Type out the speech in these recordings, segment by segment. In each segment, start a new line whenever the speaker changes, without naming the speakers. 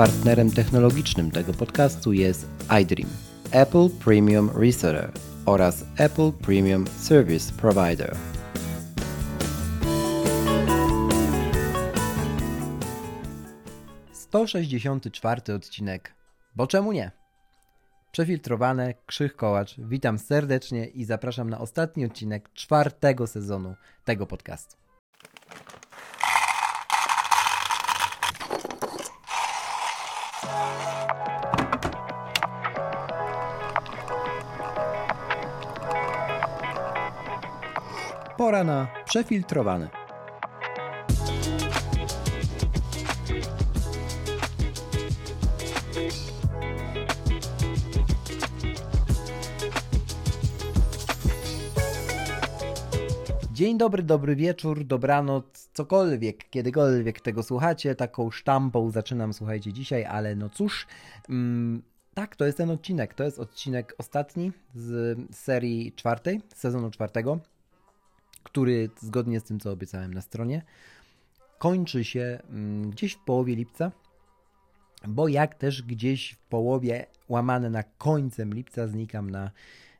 partnerem technologicznym tego podcastu jest iDream, Apple Premium Reseller oraz Apple Premium Service Provider. Sześćdziesiąty czwarty odcinek. Bo czemu nie? Przefiltrowane, Krzych Kołacz. Witam serdecznie i zapraszam na ostatni odcinek czwartego sezonu tego podcastu. Pora na przefiltrowane. Dzień dobry, dobry wieczór, dobranoc, cokolwiek, kiedykolwiek tego słuchacie, taką sztampą zaczynam, słuchajcie, dzisiaj, ale no cóż, mm, tak, to jest ten odcinek, to jest odcinek ostatni z serii czwartej, sezonu czwartego który zgodnie z tym, co obiecałem na stronie, kończy się mm, gdzieś w połowie lipca, bo jak też gdzieś w połowie, łamane na końcem lipca, znikam na,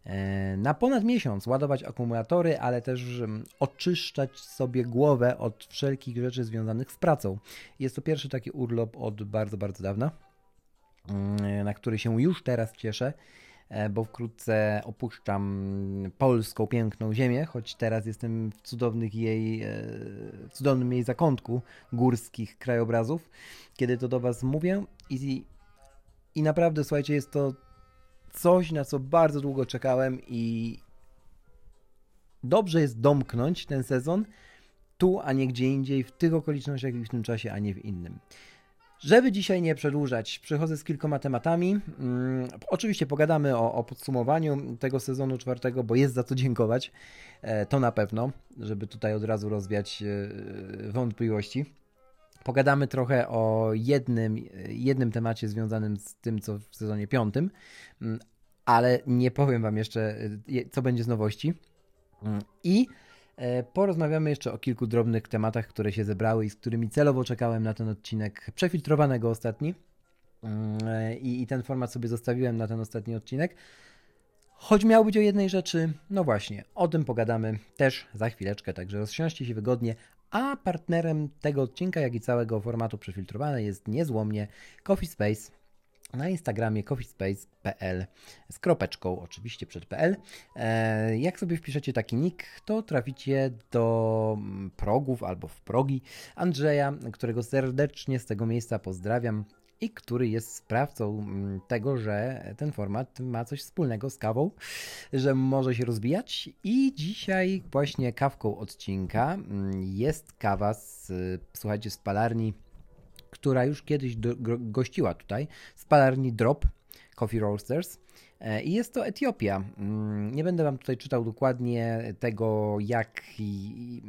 e, na ponad miesiąc, ładować akumulatory, ale też mm, oczyszczać sobie głowę od wszelkich rzeczy związanych z pracą. Jest to pierwszy taki urlop od bardzo, bardzo dawna, mm, na który się już teraz cieszę. E, bo wkrótce opuszczam polską piękną ziemię, choć teraz jestem w cudownych jej, e, cudownym jej zakątku górskich krajobrazów, kiedy to do Was mówię i, i naprawdę, słuchajcie, jest to coś, na co bardzo długo czekałem i dobrze jest domknąć ten sezon tu, a nie gdzie indziej, w tych okolicznościach i w tym czasie, a nie w innym. Żeby dzisiaj nie przedłużać, przychodzę z kilkoma tematami. Hmm, oczywiście pogadamy o, o, podsumowaniu tego sezonu czwartego, bo jest za co dziękować. E, to na pewno, żeby tutaj od razu rozwiać e, wątpliwości. Pogadamy trochę o jednym, jednym temacie związanym z tym, co w sezonie piątym, hmm, ale nie powiem Wam jeszcze, e, co będzie z nowości. Hmm, I porozmawiamy jeszcze o kilku drobnych tematach, które się zebrały i z którymi celowo czekałem na ten odcinek przefiltrowanego ostatni. Mm, e, I, I, ten format sobie zostawiłem na ten ostatni odcinek. Choć miał być o jednej rzeczy, no właśnie, o tym pogadamy też za chwileczkę, także rozsiądźcie się wygodnie. A partnerem tego odcinka, jak i całego formatu przefiltrowane jest niezłomnie Coffee Space na Instagramie coffeespace.pl z kropeczką oczywiście przed PL. E, jak sobie wpiszecie taki nick, to traficie do mm, progów albo w progi Andrzeja, którego serdecznie z tego miejsca pozdrawiam i który jest sprawcą mm, tego, że ten format ma coś wspólnego z kawą, że może się rozwijać. I dzisiaj właśnie kawką odcinka mm, jest kawa z, słuchajcie, z palarni która już kiedyś do, gościła tutaj, z palarni Drop Coffee Roasters. E, I jest to Etiopia. Mm, nie będę Wam tutaj czytał dokładnie tego, jak i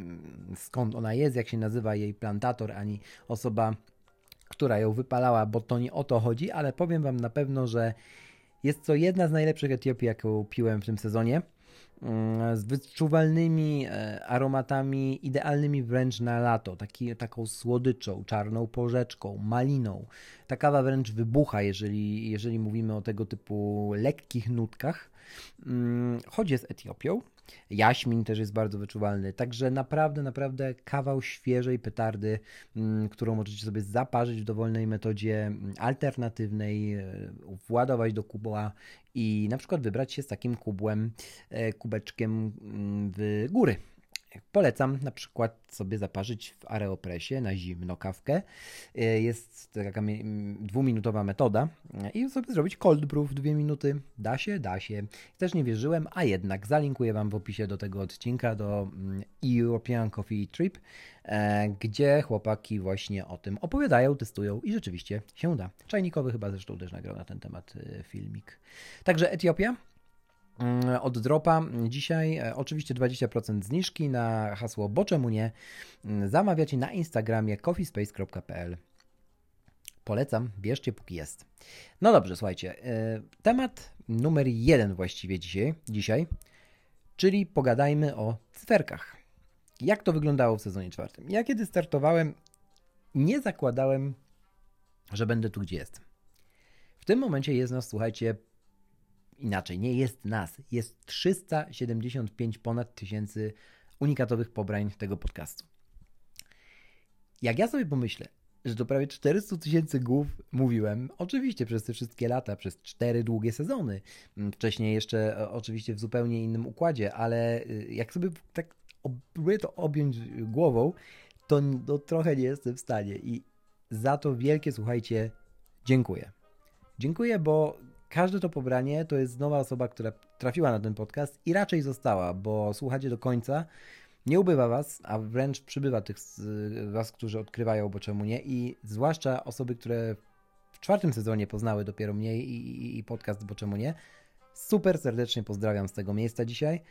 skąd ona jest, jak się nazywa jej plantator, ani osoba, która ją wypalała, bo to nie o to chodzi, ale powiem Wam na pewno, że jest to jedna z najlepszych Etiopii, jaką piłem w tym sezonie. Mm, z wyczuwalnymi e, aromatami, idealnymi wręcz na lato, taki, taką słodyczą, czarną porzeczką, maliną. Ta kawa wręcz wybucha, jeżeli, jeżeli mówimy o tego typu lekkich nutkach. Mm, choć jest Etiopią, Jaśmin też jest bardzo wyczuwalny. Także naprawdę, naprawdę kawał świeżej petardy, mm, którą możecie sobie zaparzyć w dowolnej metodzie mm, alternatywnej, e, władować do kubła i na przykład wybrać się z takim kubłem, e, kubeczkiem mm, w góry. Polecam na przykład sobie zaparzyć w Aeropresie na zimno kawkę. E, jest taka dwuminutowa metoda i sobie zrobić cold brew dwie minuty. Da się, da się. Też nie wierzyłem, a jednak zalinkuję Wam w opisie do tego odcinka, do mm, European Coffee Trip, e, gdzie chłopaki właśnie o tym opowiadają, testują i rzeczywiście się da. Czajnikowy chyba zresztą też nagrał na ten temat e, filmik. Także Etiopia, od dropa. Dzisiaj e, oczywiście 20% zniżki na hasło Bo czemu nie? Mm, zamawiacie na Instagramie coffeespace.pl. Polecam, bierzcie póki jest. No dobrze, słuchajcie. E, temat numer jeden właściwie dzisiaj, dzisiaj czyli pogadajmy o cyferkach. Jak to wyglądało w sezonie czwartym? Ja kiedy startowałem, nie zakładałem że będę tu, gdzie jestem. W tym momencie jest nas, słuchajcie, inaczej, nie jest nas, jest 375 ponad tysięcy unikatowych pobrań tego podcastu. Jak ja sobie pomyślę, że do prawie 400 tysięcy głów mówiłem, oczywiście przez te wszystkie lata, przez cztery długie sezony, mm, wcześniej jeszcze e, oczywiście w zupełnie innym układzie, ale y, jak sobie tak próbuję to objąć głową, to, to trochę nie jestem w stanie i za to wielkie, słuchajcie, dziękuję. Dziękuję, bo każde to pobranie to jest nowa osoba, która trafiła na ten podcast i raczej została, bo słuchacie do końca, nie ubywa was, a wręcz przybywa tych z was, którzy odkrywają, bo czemu nie. I zwłaszcza osoby, które w czwartym sezonie poznały dopiero mnie i, i podcast, bo czemu nie. Super serdecznie pozdrawiam z tego miejsca dzisiaj.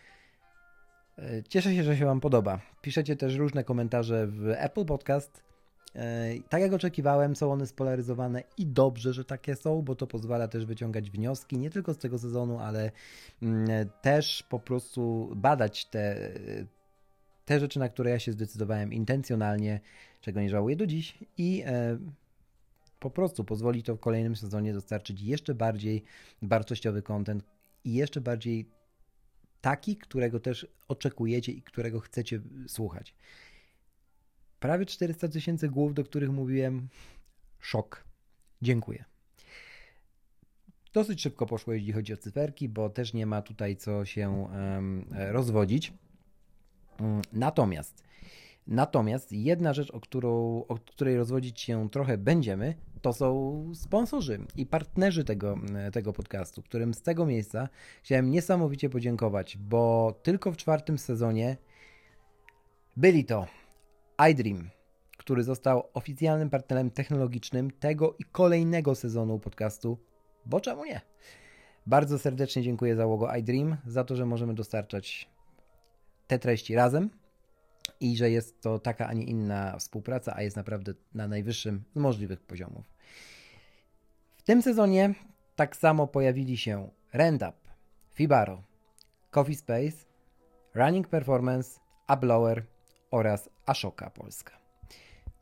E, cieszę się, że się Wam podoba. Piszecie też różne komentarze w Apple Podcast. E, tak jak oczekiwałem, są one spolaryzowane i dobrze, że takie są, bo to pozwala też wyciągać wnioski nie tylko z tego sezonu, ale mm, też po prostu badać te, te rzeczy, na które ja się zdecydowałem intencjonalnie, czego nie żałuję do dziś i e, po prostu pozwoli to w kolejnym sezonie dostarczyć jeszcze bardziej wartościowy content i jeszcze bardziej taki, którego też oczekujecie i którego chcecie słuchać. Prawie 400 tysięcy głów, do których mówiłem, szok. Dziękuję. Dosyć szybko poszło, jeśli chodzi o cyferki, bo też nie ma tutaj co się rozwodzić. Natomiast, natomiast jedna rzecz, o, którą, o której rozwodzić się trochę będziemy, to są sponsorzy i partnerzy tego, tego podcastu, którym z tego miejsca chciałem niesamowicie podziękować, bo tylko w czwartym sezonie byli to iDream, który został oficjalnym partnerem technologicznym tego i kolejnego sezonu podcastu, bo czemu nie? Bardzo serdecznie dziękuję załogo iDream za to, że możemy dostarczać te treści razem i że jest to taka, a nie inna współpraca, a jest naprawdę na najwyższym z możliwych poziomów. W tym sezonie tak samo pojawili się RentUp, Fibaro, Coffee Space, Running Performance, Ablower oraz Ashoka Polska.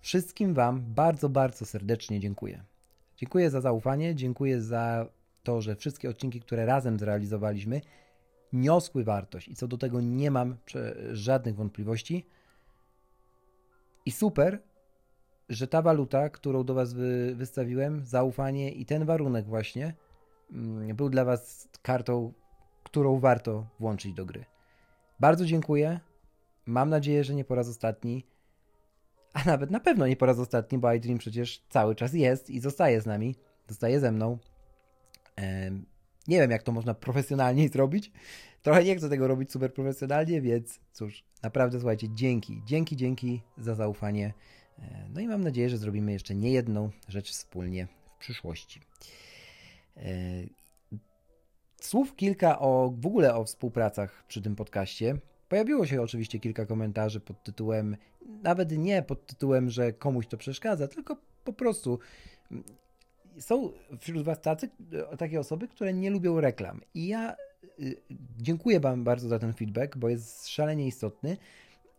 Wszystkim Wam bardzo, bardzo serdecznie dziękuję. Dziękuję za zaufanie, dziękuję za to, że wszystkie odcinki, które razem zrealizowaliśmy, niosły wartość i co do tego nie mam żadnych wątpliwości. I super, że ta waluta, którą do Was wy, wystawiłem, zaufanie i ten warunek właśnie mm, był dla Was kartą, którą warto włączyć do gry. Bardzo dziękuję. Mam nadzieję, że nie po raz ostatni, a nawet na pewno nie po raz ostatni, bo iDream przecież cały czas jest i zostaje z nami, zostaje ze mną. Nie wiem, jak to można profesjonalnie zrobić. Trochę nie chcę tego robić super profesjonalnie, więc cóż, naprawdę słuchajcie, dzięki, dzięki, dzięki za zaufanie. E, no i mam nadzieję, że zrobimy jeszcze nie jedną rzecz wspólnie w przyszłości. E, słów kilka o w ogóle o współpracach przy tym podcaście. Pojawiło się oczywiście kilka komentarzy pod tytułem, nawet nie pod tytułem, że komuś to przeszkadza, tylko po prostu są wśród Was tacy, e, takie osoby, które nie lubią reklam. I ja y, dziękuję Wam bardzo za ten feedback, bo jest szalenie istotny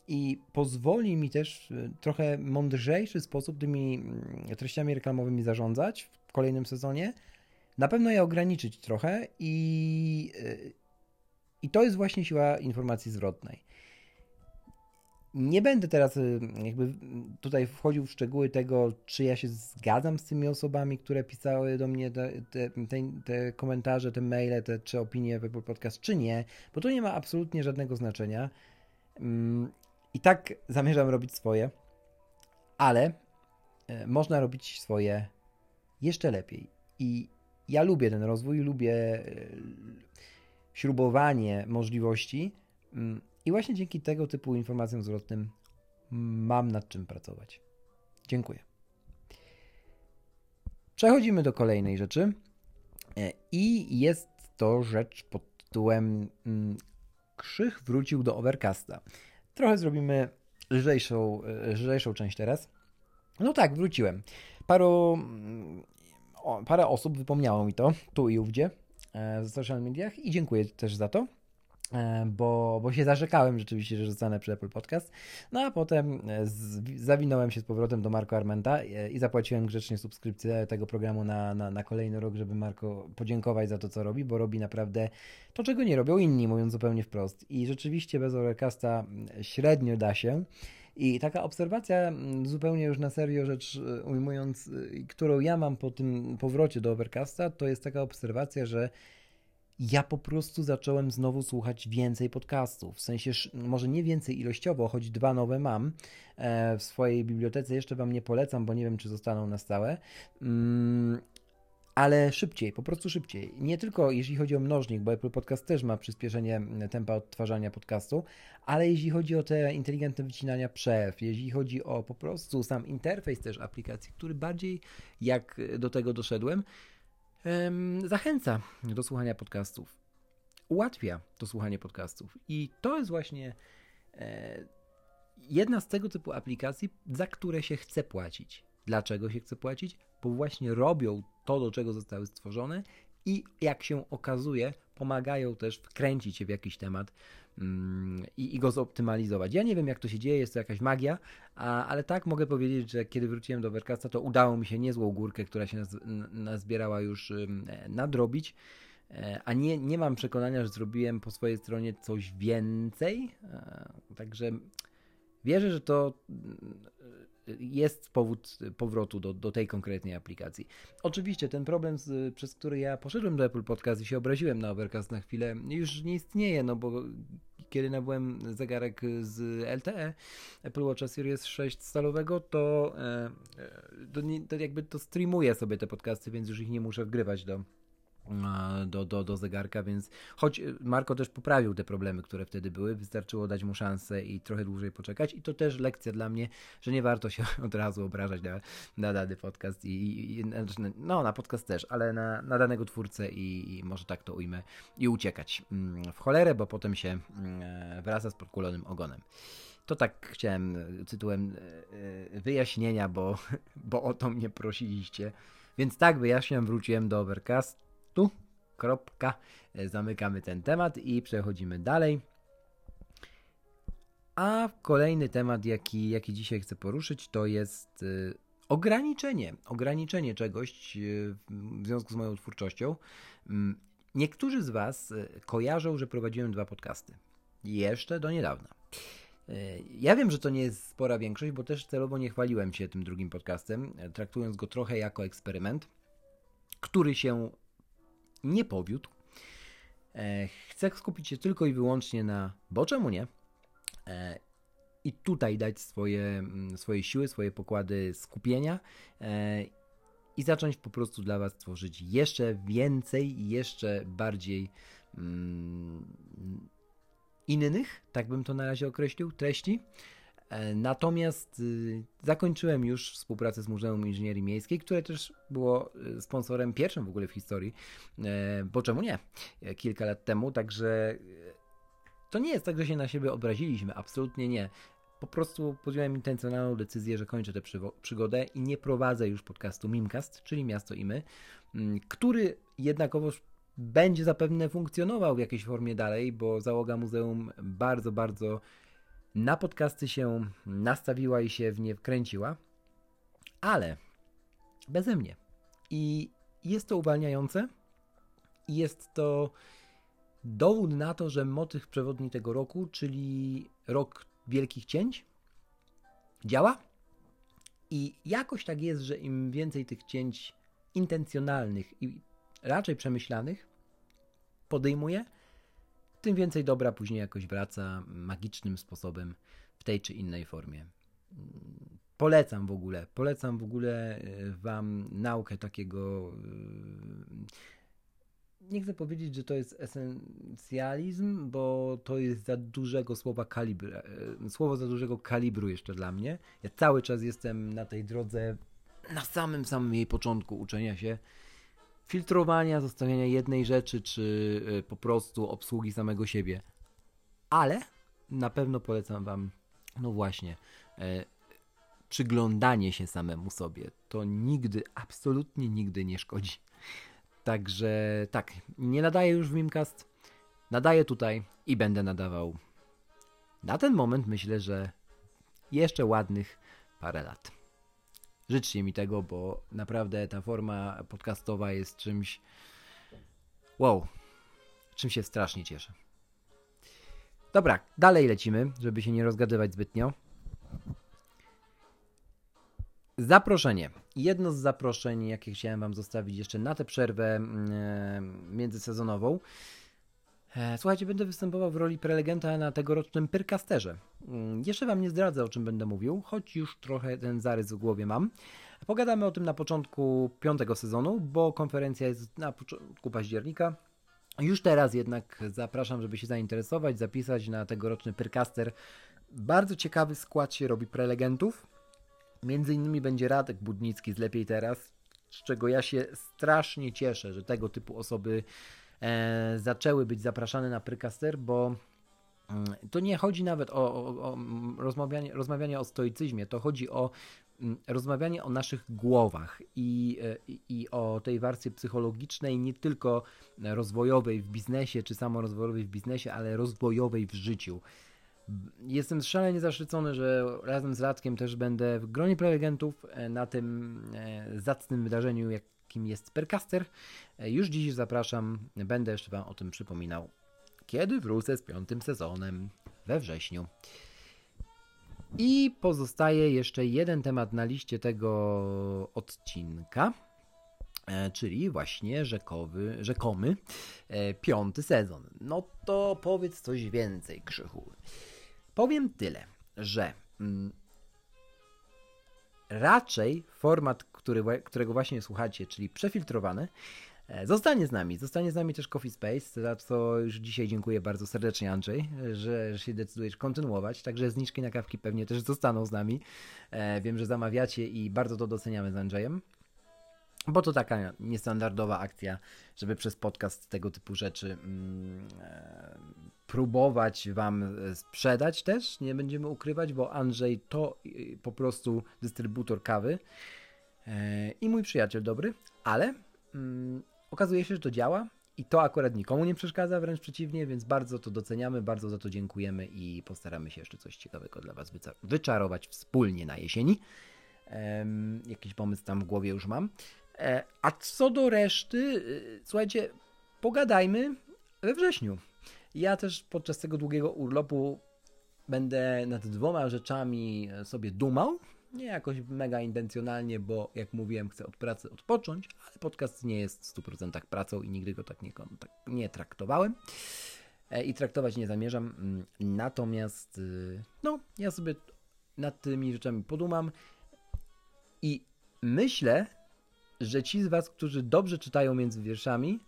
i pozwoli mi też y, trochę mądrzejszy sposób tymi mm, treściami reklamowymi zarządzać w kolejnym sezonie. Na pewno je ograniczyć trochę i, i to jest właśnie siła informacji zwrotnej. Nie będę teraz y, jakby tutaj wchodził w szczegóły tego, czy ja się zgadzam z tymi osobami, które pisały do mnie te, te, te, komentarze, te maile, te, czy opinie w Apple Podcast, czy nie, bo to nie ma absolutnie żadnego znaczenia. Mm, I tak zamierzam robić swoje, ale e, można robić swoje jeszcze lepiej. I ja lubię ten rozwój, lubię e, śrubowanie możliwości mm, i właśnie dzięki tego typu informacjom zwrotnym mam nad czym pracować. Dziękuję. Przechodzimy do kolejnej rzeczy. E, I jest to rzecz pod tytułem mm, Krzych wrócił do Overcasta. Trochę zrobimy lżejszą, e, lżejszą część teraz. No tak, wróciłem. Paru, mm, parę osób wypomniało mi to tu i ówdzie w social mediach i dziękuję też za to. E, bo, bo się zarzekałem rzeczywiście, że zostanę przy Apple Podcast. No a potem e, z, zawinąłem się z powrotem do Marko Armenta e, i zapłaciłem grzecznie subskrypcję tego programu na, na, na kolejny rok, żeby Marko podziękować za to, co robi, bo robi naprawdę to, czego nie robią inni, mówiąc zupełnie wprost. I rzeczywiście bez Overcasta średnio da się. I taka obserwacja, zupełnie już na serio rzecz ujmując, którą ja mam po tym powrocie do Overcasta, to jest taka obserwacja, że ja po prostu zacząłem znowu słuchać więcej podcastów. W sensie, może nie więcej ilościowo, choć dwa nowe mam e, w swojej bibliotece. Jeszcze Wam nie polecam, bo nie wiem, czy zostaną na stałe. Mm, ale szybciej, po prostu szybciej. Nie tylko jeśli chodzi o mnożnik, bo Apple Podcast też ma przyspieszenie tempa odtwarzania podcastu, ale jeśli chodzi o te inteligentne wycinania przerw, jeśli chodzi o po prostu sam interfejs też aplikacji, który bardziej jak do tego doszedłem, zachęca do słuchania podcastów, ułatwia to słuchanie podcastów. I to jest właśnie e, jedna z tego typu aplikacji, za które się chce płacić. Dlaczego się chce płacić? Bo właśnie robią to, do czego zostały stworzone i jak się okazuje, pomagają też wkręcić się w jakiś temat mm, i, i, go zoptymalizować. Ja nie wiem, jak to się dzieje, jest to jakaś magia, a, ale tak mogę powiedzieć, że kiedy wróciłem do Overcasta, to udało mi się niezłą górkę, która się naz, nazbierała już nadrobić. E, a nie, nie mam przekonania, że zrobiłem po swojej stronie coś więcej. E, także wierzę, że to jest powód powrotu do, do tej konkretnej aplikacji. Oczywiście ten problem, z, przez który ja poszedłem do Apple Podcast i się obraziłem na Overcast na chwilę, już nie istnieje, no bo kiedy nabyłem zegarek z LTE Apple Watcha Series 6 stalowego, to, e, e, to, to jakby to streamuje sobie te podcasty, więc już ich nie muszę wgrywać do do, do, do zegarka, więc choć Marko też poprawił te problemy, które wtedy były, wystarczyło dać mu szansę i trochę dłużej poczekać i to też lekcja dla mnie, że nie warto się od razu obrażać na, na dany podcast i, i znaczy, no na podcast też, ale na, na danego twórcę i, i, może tak to ujmę i uciekać mm, w cholerę, bo potem się mm, wraca z podkulonym ogonem. To tak chciałem tytułem e, e, wyjaśnienia, bo, bo o to mnie prosiliście. Więc tak wyjaśniam, wróciłem do Overcast tu. Kropka. E, zamykamy ten temat i przechodzimy dalej. A kolejny temat, jaki, jaki dzisiaj chcę poruszyć, to jest e, ograniczenie. Ograniczenie czegoś e, w związku z moją twórczością. Mm, niektórzy z Was kojarzą, że prowadziłem dwa podcasty. Jeszcze do niedawna. Ja wiem, że to nie jest spora większość, bo też celowo nie chwaliłem się tym drugim podcastem, traktując go trochę jako eksperyment, który się nie powiódł. E, chcę skupić się tylko i wyłącznie na, bo czemu nie? E, I tutaj dać swoje, mm, swoje siły, swoje pokłady skupienia e, i zacząć po prostu dla Was tworzyć jeszcze więcej, jeszcze bardziej mm, innych, tak bym to na razie określił, treści. E, natomiast y, zakończyłem już współpracę z Muzeum Inżynierii Miejskiej, które też było y, sponsorem pierwszym w ogóle w historii, e, bo czemu nie, e, kilka lat temu, także to nie jest tak, że się na siebie obraziliśmy, absolutnie nie. Po prostu podjąłem intencjonalną decyzję, że kończę tę przygodę i nie prowadzę już podcastu Mimcast, czyli Miasto i My, mm, który jednakowoż będzie zapewne funkcjonował w jakiejś formie dalej, bo załoga muzeum bardzo, bardzo na podcasty się nastawiła i się w nie wkręciła, ale beze mnie. I jest to uwalniające i jest to dowód na to, że motyw przewodni tego roku, czyli rok wielkich cięć, działa. I jakoś tak jest, że im więcej tych cięć intencjonalnych i raczej przemyślanych podejmuję, tym więcej dobra później jakoś wraca magicznym sposobem w tej czy innej formie. Polecam w ogóle, polecam w ogóle e, Wam naukę takiego. E, nie chcę powiedzieć, że to jest esencjalizm, bo to jest za dużego słowa kalibru, e, słowo za dużego kalibru jeszcze dla mnie. Ja cały czas jestem na tej drodze, na samym samym jej początku uczenia się filtrowania, zostawiania jednej rzeczy, czy y, po prostu obsługi samego siebie. Ale na pewno polecam Wam, no właśnie, e, przyglądanie się samemu sobie. To nigdy, absolutnie nigdy nie szkodzi. Także tak, nie nadaję już w Mimcast. nadaję tutaj i będę nadawał. Na ten moment myślę, że jeszcze ładnych parę lat. Życzcie mi tego, bo naprawdę ta forma podcastowa jest czymś. Wow, czym się strasznie cieszę. Dobra, dalej lecimy, żeby się nie rozgadywać zbytnio. Zaproszenie. Jedno z zaproszeń, jakie chciałem Wam zostawić jeszcze na tę przerwę mm, e, międzysezonową. E, słuchajcie, będę występował w roli prelegenta na tegorocznym Pyrkasterze. Mm, jeszcze Wam nie zdradzę, o czym będę mówił, choć już trochę ten zarys w głowie mam. Pogadamy o tym na początku piątego sezonu, bo konferencja jest na początku października. Już teraz jednak zapraszam, żeby się zainteresować, zapisać na tegoroczny Pyrkaster. Bardzo ciekawy skład się robi prelegentów. Między innymi będzie Radek Budnicki z Lepiej Teraz, z czego ja się strasznie cieszę, że tego typu osoby zaczęły być zapraszane na Prykaster, bo mm, to nie chodzi nawet o, o, o rozmawianie, rozmawianie o stoicyzmie, to chodzi o mm, rozmawianie o naszych głowach i, e, i, i, o tej warstwie psychologicznej, nie tylko rozwojowej w biznesie, czy samorozwojowej w biznesie, ale rozwojowej w życiu. Jestem szalenie zaszczycony, że razem z Radkiem też będę w gronie prelegentów e, na tym e, zacnym wydarzeniu, jakim jest Percaster. E, już dziś zapraszam, będę jeszcze Wam o tym przypominał, kiedy wrócę z piątym sezonem we wrześniu. I pozostaje jeszcze jeden temat na liście tego odcinka, czyli właśnie rzekowy, rzekomy piąty sezon. No to powiedz coś więcej, Krzychu. Powiem tyle, że mm, raczej format, który, którego właśnie słuchacie, czyli przefiltrowany, e, Zostanie z nami. Zostanie z nami też Coffee Space, za co już dzisiaj dziękuję bardzo serdecznie, Andrzej, że, że się decydujesz kontynuować. Także zniżki na kawki pewnie też zostaną z nami. E, wiem, że zamawiacie i bardzo to doceniamy z Andrzejem. Bo to taka niestandardowa akcja, żeby przez podcast tego typu rzeczy mm, e, próbować Wam sprzedać też. Nie będziemy ukrywać, bo Andrzej to po prostu dystrybutor kawy i mój przyjaciel dobry, ale mm, okazuje się, że to działa. I to akurat nikomu nie przeszkadza, wręcz przeciwnie, więc bardzo to doceniamy, bardzo za to dziękujemy i postaramy się jeszcze coś ciekawego dla Was wyczarować wspólnie na jesieni. Jakiś pomysł tam w głowie już mam. E, a co do reszty, słuchajcie, pogadajmy we wrześniu. Ja też podczas tego długiego urlopu będę nad dwoma rzeczami sobie dumał. Nie jakoś mega intencjonalnie, bo jak mówiłem, chcę od pracy odpocząć, ale podcast nie jest w 100% pracą i nigdy go tak nie, tak nie traktowałem. E, I traktować nie zamierzam. Mm, natomiast, y, no, ja sobie nad tymi rzeczami podumam i myślę, że ci z Was, którzy dobrze czytają między wierszami,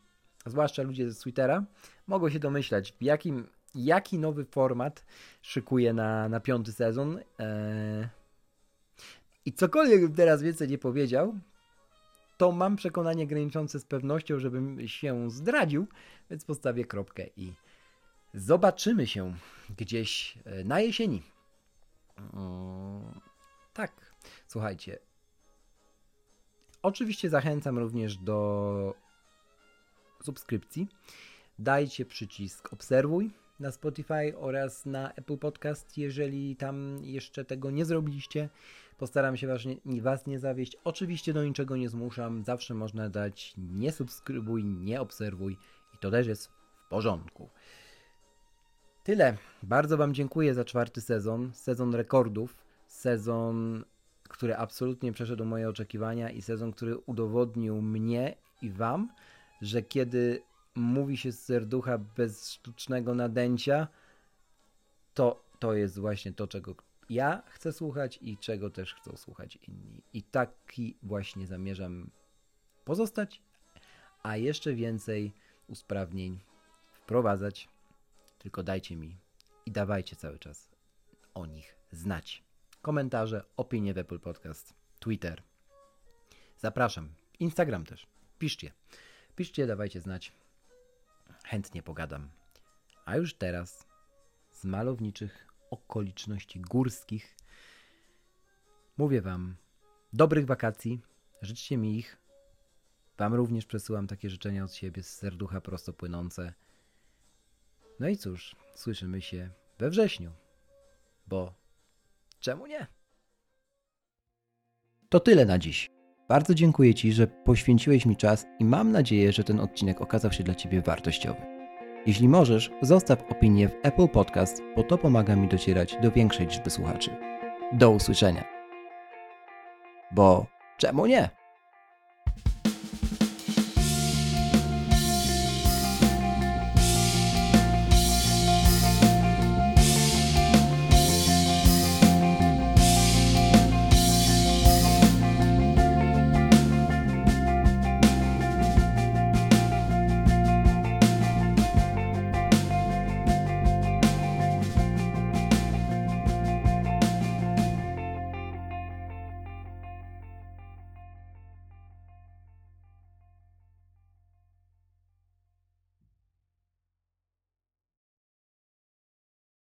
zwłaszcza ludzie z Twittera, mogą się domyślać, jakim, jaki nowy format szykuje na, na piąty sezon. Eee... I cokolwiek bym teraz więcej nie powiedział, to mam przekonanie graniczące z pewnością, żebym się zdradził, więc postawię kropkę i zobaczymy się gdzieś e, na jesieni. tak, słuchajcie. Oczywiście zachęcam również do subskrypcji. Dajcie przycisk obserwuj na Spotify oraz na Apple Podcast, jeżeli tam jeszcze tego nie zrobiliście. Postaram się was nie, was nie zawieść. Oczywiście do niczego nie zmuszam. Zawsze można dać nie subskrybuj, nie obserwuj i to też jest w porządku. Tyle. Bardzo Wam dziękuję za czwarty sezon. Sezon rekordów. Sezon, który absolutnie przeszedł moje oczekiwania i sezon, który udowodnił mnie i Wam, że kiedy mówi się z serducha bez sztucznego nadęcia, to to jest właśnie to, czego ja chcę słuchać i czego też chcą słuchać inni. I taki właśnie zamierzam pozostać, a jeszcze więcej usprawnień wprowadzać. Tylko dajcie mi i dawajcie cały czas o nich znać. Komentarze, opinie w Apple Podcast, Twitter. Zapraszam. Instagram też. Piszcie. Piszcie, dawajcie znać. Chętnie pogadam. A już teraz z malowniczych okoliczności górskich mówię Wam dobrych wakacji. Życzcie mi ich. Wam również przesyłam takie życzenia od siebie z serducha prosto płynące. No i cóż, słyszymy się we wrześniu. Bo czemu nie? To tyle na dziś. Bardzo dziękuję Ci, że poświęciłeś mi czas i mam nadzieję, że ten odcinek okazał się dla Ciebie wartościowy. Jeśli możesz, zostaw opinię w Apple Podcast, bo to pomaga mi docierać do większej liczby słuchaczy. Do usłyszenia. Bo czemu nie?